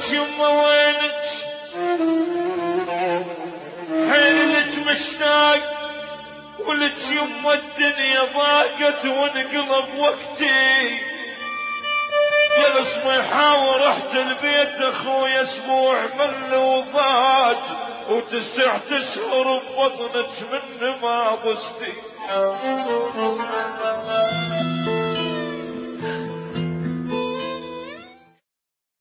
ولك يما وينك؟ حيل لك مشتاق ولك يما الدنيا ضاقت وانقلب وقتي؟ جلس ما يحاول رحت البيت أخوي أسبوع مل وضاج وتسع تسهر ببطنك من ما ضستي.